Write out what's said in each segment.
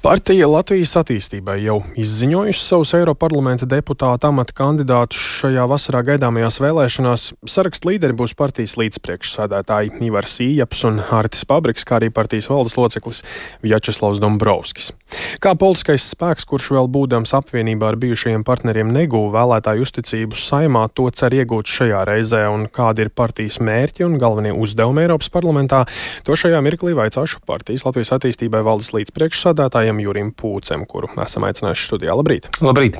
Partija Latvijas attīstībai jau izziņojusi savus Eiroparlamenta deputāta amata kandidātus šajā vasarā gaidāmajās vēlēšanās. Saraksta līderi būs partijas līdzpriekšsādātāji Ivars Ījaps un Hārtis Pabriks, kā arī partijas valdes loceklis Vjačeslavs Dombrovskis. Kā politiskais spēks, kurš vēl būdams apvienībā ar bijušajiem partneriem negūva vēlētāju uzticību saimā, to cer iegūt šajā reizē un kādi ir partijas mērķi un galvenie uzdevumi Eiropas parlamentā, to šajā mirklī vaicāšu partijas Latvijas attīstībai valdes līdzpriekšsādātājiem Ivaram Jurim Pūcem, kuru esam aicinājuši studijā. Labrīt! Labrīt!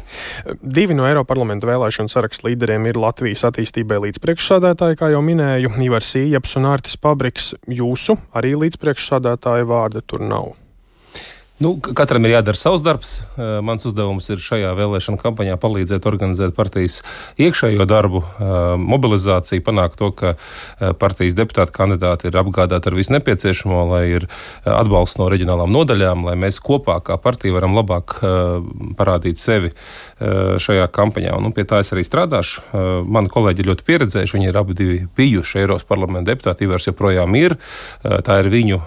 Divi no Eiroparlamenta vēlēšanu sarakstu līderiem ir Latvijas attīstībai līdzpriekšsādātāji, kā jau minēju, Ivars Ījaps un Ārtis Pabriks. Jūsu arī līdzpriekšsādātāja vārda tur nav. Nu, katram ir jādara savs darbs. Mans uzdevums ir šajā vēlēšana kampaņā palīdzēt organizēt partijas iekšējo darbu, mobilizāciju, panākt to, ka partijas deputāti kandidāti ir apgādāti ar visu nepieciešamo, lai ir atbalsts no reģionālām nodaļām, lai mēs kopā kā partija varam labāk parādīt sevi šajā kampaņā. Un, nu, pie tā es arī strādāšu. Mani kolēģi ir ļoti pieredzējuši, viņi ir abi bijuši Eiropas parlamenta deputāti, Ivars joprojām ir. Tā ir viņu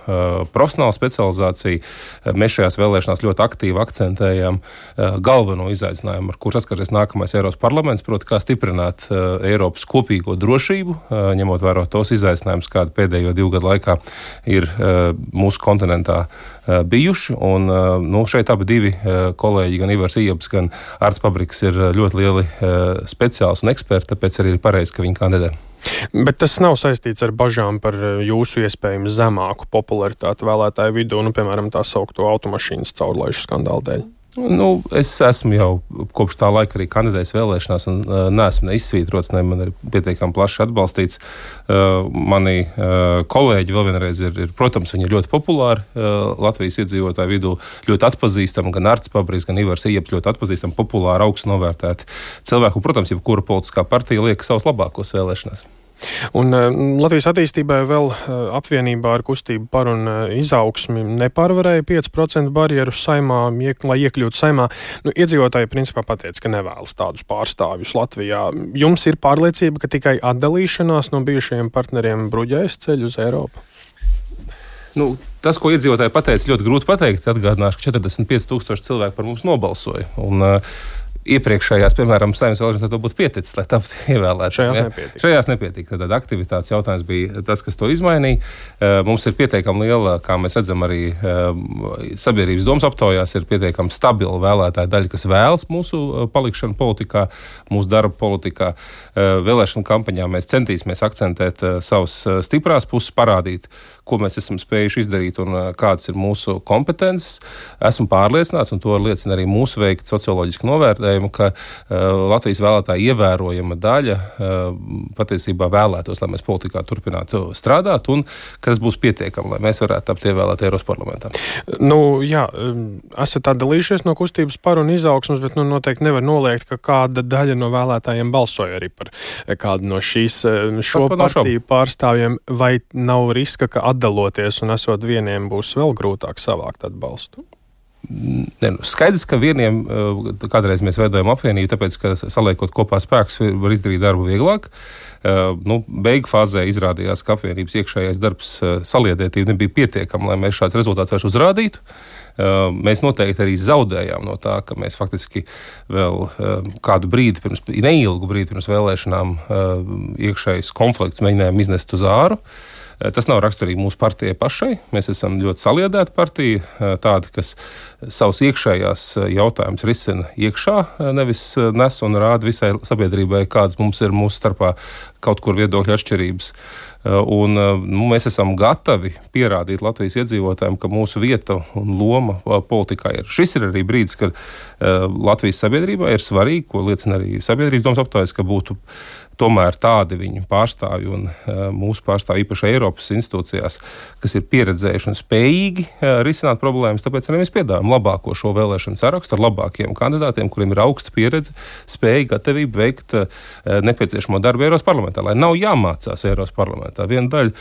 profesionāla specializācija. Mēs šajās vēlēšanās ļoti aktīvi akcentējam uh, galveno izaicinājumu, ar kur saskaries nākamais Eiropas parlaments, proti, kā stiprināt uh, Eiropas kopīgo drošību, uh, ņemot vērā tos izaicinājumus, kādi pēdējo divu gadu laikā ir mūsu kontinentā bijuši. Un, nu, šeit abi divi kolēģi, gan Ivars Ieps, gan Arts Pabriks, ir ļoti lieli speciālisti un eksperti, tāpēc arī ir pareizi, ka viņi kandidē. Bet tas nav saistīts ar bažām par eh, jūsu iespējami zemāku popularitāti vēlētāju vidū, nu, piemēram, tā saucamo automašīnas caurlaišu skandālu dēļ. Nu, es esmu jau kopš tā laika arī kandidējis vēlēšanās, un uh, neesmu ne izsvītrots, ne man ir pietiekami plaši atbalstīts. Uh, mani uh, kolēģi vēl vienreiz ir, ir, protams, viņi ir ļoti populāri uh, Latvijas iedzīvotāju vidū, ļoti atpazīstami, gan Arts Pabrīs, gan Ivars Ieps ļoti atpazīstami, populāri, augstu novērtēti cilvēku. Protams, jebkura politiskā partija liek savus labākos vēlēšanās. Un uh, Latvijas attīstībai vēl uh, apvienībā ar kustību par un uh, izaugsmi nepārvarēja 5% barjeru saimā, iek, lai iekļūtu saimā. Nu, iedzīvotāji principā pateica, ka nevēlas tādus pārstāvjus Latvijā. Jums ir pārliecība, ka tikai atdalīšanās no bijušajiem partneriem bruģēs ceļu uz Eiropu? Nu, tas, ko iedzīvotāji pateica, ļoti grūti pateikt. Atgādināšu, ka 45,000 cilvēku par mums nobalsoja. Un, uh, iepriekšējās, piemēram, saimnes vēlēšanās to būtu pieticis, lai taptu ievēlēts. Šajās ja? nepietika. Šajās nepietika. Tad aktivitātes jautājums bija tas, kas to izmainīja. Eh, mums ir pietiekami liela, kā mēs redzam, arī eh, sabiedrības domas aptaujās, ir pietiekami stabila vēlētāja daļa, kas vēlas mūsu eh, palikšanu politikā, mūsu darba politikā. Vēlēšana kampaņā mēs centīsimies akcentēt savas stiprās puses, parādīt, ko mēs esam spējuši izdarīt un kādas ir mūsu kompetences. Esmu pārliecināts, un to liecina arī mūsu veikta socioloģiska novērtējuma vērtējumu, ka uh, Latvijas vēlētāja ievērojama daļa uh, patiesībā vēlētos, lai mēs politikā turpinātu strādāt un ka tas būs pietiekami, lai mēs varētu tapt ievēlēti Eiropas parlamentā. Nu, jā, esat atdalījušies no kustības par un izaugsmas, bet nu, noteikti nevar noliegt, ka kāda daļa no vēlētājiem balsoja arī par kādu no šīs šo par partiju pārstāvjiem, vai nav riska, ka atdaloties un esot vieniem būs vēl grūtāk savākt atbalstu? Ne, nu, skaidrs, ka vieniem eh, kādreiz mēs veidojam apvienību, tāpēc, ka saliekot kopā spēkus, var izdarīt darbu vieglāk. Eh, nu, beigu fāzē izrādījās, ka apvienības iekšējais darbs eh, saliedētība nebija pietiekama, lai mēs šāds rezultāts vairs uzrādītu. Mēs noteikti arī zaudējām no tā, ka mēs faktiski vēl kādu brīdi, pirms, neilgu brīdi pirms vēlēšanām, iekšējais konflikts mēģinājām iznest uz āru. Eh, tas nav raksturīgi mūsu partijai pašai. Mēs esam ļoti saliedēta partija, eh, tāda, kas savus iekšējās eh, jautājumus risina iekšā, nevis nes un rāda visai sabiedrībai, kādas mums ir mūsu starpā kaut kur viedokļu atšķirības. Un, nu, mēs esam gatavi pierādīt Latvijas iedzīvotājiem, ka mūsu vieta un loma politikā ir. Šis ir arī brīdis, kad Latvijas sabiedrībai ir svarīgi, ko liecina arī sabiedrības domas aptaujas, ka būtu tomēr tādi viņu pārstāvji un mūsu pārstāvji, īpaši Eiropas institūcijās, kas ir pieredzējuši un spējīgi risināt problēmas. Tāpēc arī mēs piedāvājam labāko šo vēlēšanu sarakstu ar labākiem kandidātiem, kuriem ir augsta pieredze, spēja, gatavība veikt nepieciešamo darbu Eiropas parlamentā, lai nav jāmācās Eiropas parlamentā. Viena daļa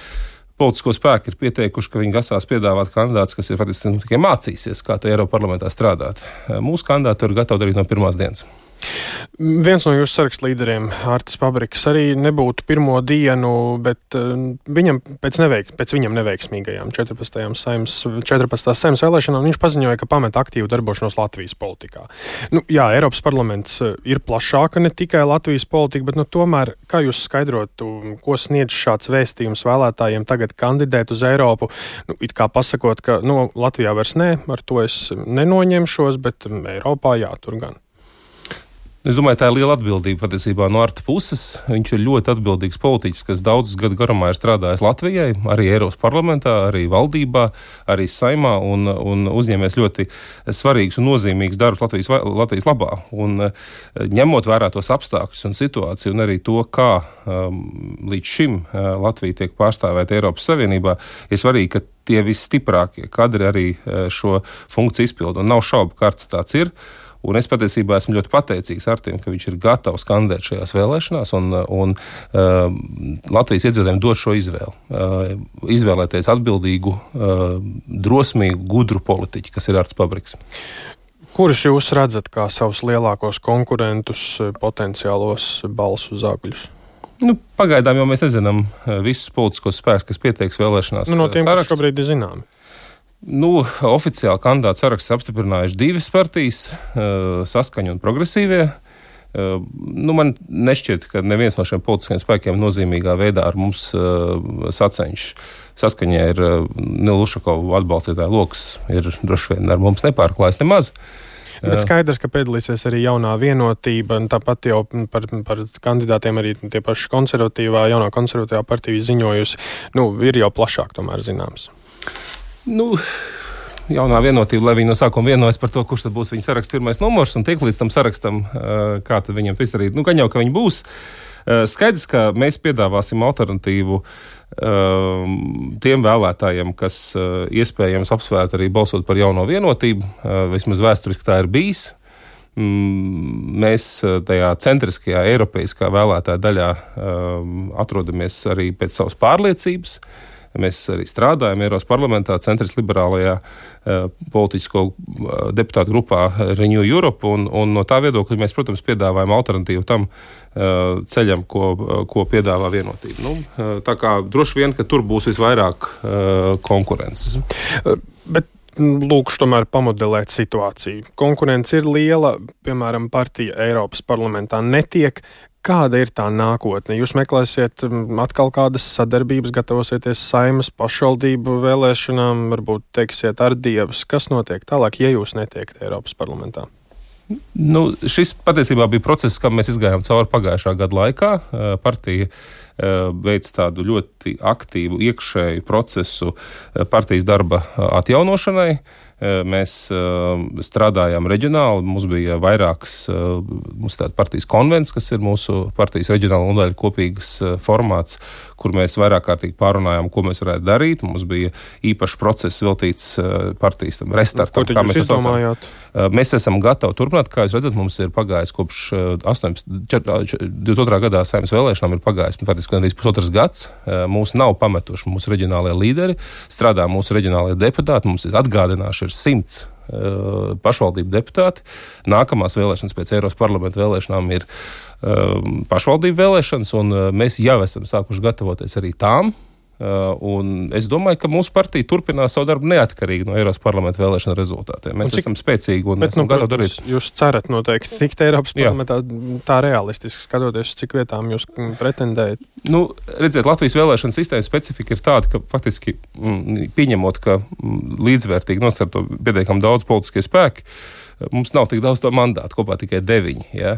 politisko spēku ir pieteikuši, ka viņi grasās piedāvāt kandidātus, kas ir faktiski tikai mācīsies, kā to Eiropas parlamentā strādāt. Mūsu kandidāti ir gatavi darīt no pirmās dienas. Viens no jūsu sarakstu līderiem, Artis Pabriks, arī nebūtu pirmo dienu, bet uh, viņam pēc, neveik, pēc viņam neveiksmīgajām 14. saimas, 14. saimas vēlēšanām viņš paziņoja, ka pamet aktīvu darbošanos Latvijas politikā. Nu, jā, Eiropas parlaments uh, ir plašāka ne tikai Latvijas politika, bet nu, tomēr, kā jūs skaidrotu, ko sniedz šāds vēstījums vēlētājiem tagad kandidēt uz Eiropu, nu, it kā pasakot, ka nu, Latvijā vairs nē, ar to es nenoņemšos, bet Eiropā jā, tur gan. Es domāju, tā ir liela atbildība patiesībā no Arta puses. Viņš ir ļoti atbildīgs politiķis, kas daudzus gadu garumā ir strādājis Latvijai, arī Eiropas parlamentā, arī valdībā, arī saimā un, un uzņēmējis ļoti svarīgus un nozīmīgus darbus Latvijas, Latvijas labā. Un, ņemot vērā tos apstākļus un situāciju un arī to, kā um, līdz šim uh, Latvija tiek pārstāvēta Eiropas Savienībā, ir svarīgi, ka tie visstiprākie kadri arī uh, šo funkciju izpildu. Un nav šaubu, ka Arts tāds ir. Un es patiesībā esmu ļoti pateicīgs Artim, ka viņš ir gatavs kandidēt šajās vēlēšanās un, un uh, Latvijas iedzīvotājiem dot šo izvēli. Uh, izvēlēties atbildīgu, uh, drosmīgu, gudru politiķu, kas ir Arts Pabriks. Kurus jūs redzat kā savus lielākos konkurentus, potenciālos balsu zāģļus? Nu, pagaidām jau mēs nezinām visus politiskos spēkus, kas pieteiks vēlēšanās. Nu, no tiem, kas šobrīd ir zināmi. Nu, oficiāli kandidātu saraksts apstiprinājuši divas partijas, uh, saskaņa un progresīvie. Uh, nu, man nešķiet, ka neviens no šiem politiskiem spēkiem nozīmīgā veidā ar mums uh, sacenšas. Saskaņā ir Nila Ušakova atbalstītāja lokus, ir droši vien ar mums nepārklājas nemaz. Bet skaidrs, ka piedalīsies arī jaunā vienotība, un tāpat jau par, par kandidātiem arī tie paši konservatīvā, jaunā konservatīvā partija ziņojusi, nu, ir jau plašāk tomēr zināms. Nu, jaunā vienotība, lai viņi no sākuma vienojas par to, kurš būs viņa saraksta pirmais numurs un tiek līdz tam sarakstam, kā viņam to izdarīt. Nu, gan jau, ka viņi būs. Skaidrs, ka mēs piedāvāsim alternatīvu tiem vēlētājiem, kas iespējams apsvērtu arī balsot par jauno vienotību. Vismaz vēsturiski tā ir bijis. Mm, mēs tajā centriskajā, eiropeiskā vēlētāja daļā atrodamies arī pēc savas pārliecības. Uh, Mēs arī strādājam Eiropas parlamentā, centrālajā liberālajā uh, politisko uh, deputātu grupā Renew Europe. Un, un no tā viedokļa mēs, protams, piedāvājam alternatīvu tam uh, ceļam, ko, ko piedāvā vienotība. Nu, tā kā droši vien, ka tur būs visvairāk konkurences. Bet lūkšu tomēr pamodelēt situāciju. Konkurence ir liela, piemēram, partija Eiropas parlamentā netiek. Kāda ir tā nākotne? Jūs meklēsiet atkal kādas sadarbības, gatavosieties saimas pašvaldību vēlēšanām, varbūt teiksiet ar dievs. Kas notiek tālāk, ja jūs netiekat Eiropas parlamentā? Nu, šis patiesībā bija process, kam mēs gājām cauri pagājušā gada laikā. Partija veic tādu ļoti aktīvu iekšēju procesu partijas darba atjaunošanai. Mēs strādājām reģionāli, mums bija vairākas mums partijas konvents, kas ir mūsu partijas reģionāla nodaļa kopīgas formāts, kur mēs vairāk kārtīgi pārunājām, ko mēs varētu darīt. Mums bija īpašs process veltīts partijas restartam. Kā mēs izdomājāt? Mēs esam gatavi turpināt. Kā jūs redzat, mums ir pagājis kopš 18, 22. gadā saimnes vēlēšanām ir pagājis faktiski gandrīz pusotrs gads. Mūs nav pametuši mūsu reģionālajie līderi, strādā mūsu reģionālajie deputāti. Mums ir atgādināši, ir simts uh, pašvaldību deputāti. Nākamās vēlēšanas pēc Eiropas parlamenta vēlēšanām ir uh, pašvaldību vēlēšanas, un mēs jau esam sākuši gatavoties arī tām. Uh, un es domāju, ka mūsu partija turpinās savu darbu neatkarīgi no Eiropas parlamenta vēlēšanu rezultātiem. Mēs cik, esam spēcīgi un bet, esam nu, gatavi darīt. Jūs cerat noteikti tikt Eiropas parlamentā tā realistiski skatoties, cik vietām jūs pretendējat? Nu, redziet, Latvijas vēlēšana sistēmas specifika ir tāda, ka faktiski mm, pieņemot, ka mm, līdzvērtīgi nostarto pietiekami daudz politiskie spēki, uh, mums nav tik daudz to mandātu, kopā tikai deviņi. Ja?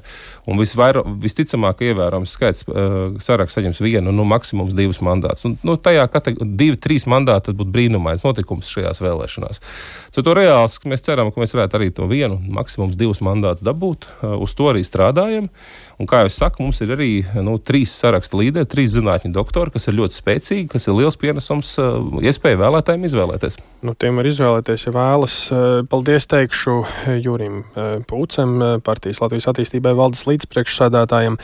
Un visvair, visticamāk, ievērojams skaits uh, saraksts saņems vienu, nu, maksimums divus mandātus. Un, nu, tajā kategorijā divi, trīs mandāti būtu brīnumains notikums šajās vēlēšanās. Ceļ to reāls, mēs ceram, ka mēs varētu arī to vienu, maksimums divus mandātus dabūt. Uh, uz to arī strādājam. Un, kā jau es saku, mums ir arī nu, trīs saraksta līderi, trīs zinātņu doktori, kas ir ļoti spēcīgi, kas ir liels pienesums uh, iespēju vēlētājiem izvēlēties. Nu, tiem var izvēlēties, ja vēlas. Paldies teikšu Jūrim Pūcem, partijas Latvijas attīstībai valdes līdzpriekšsādātājiem.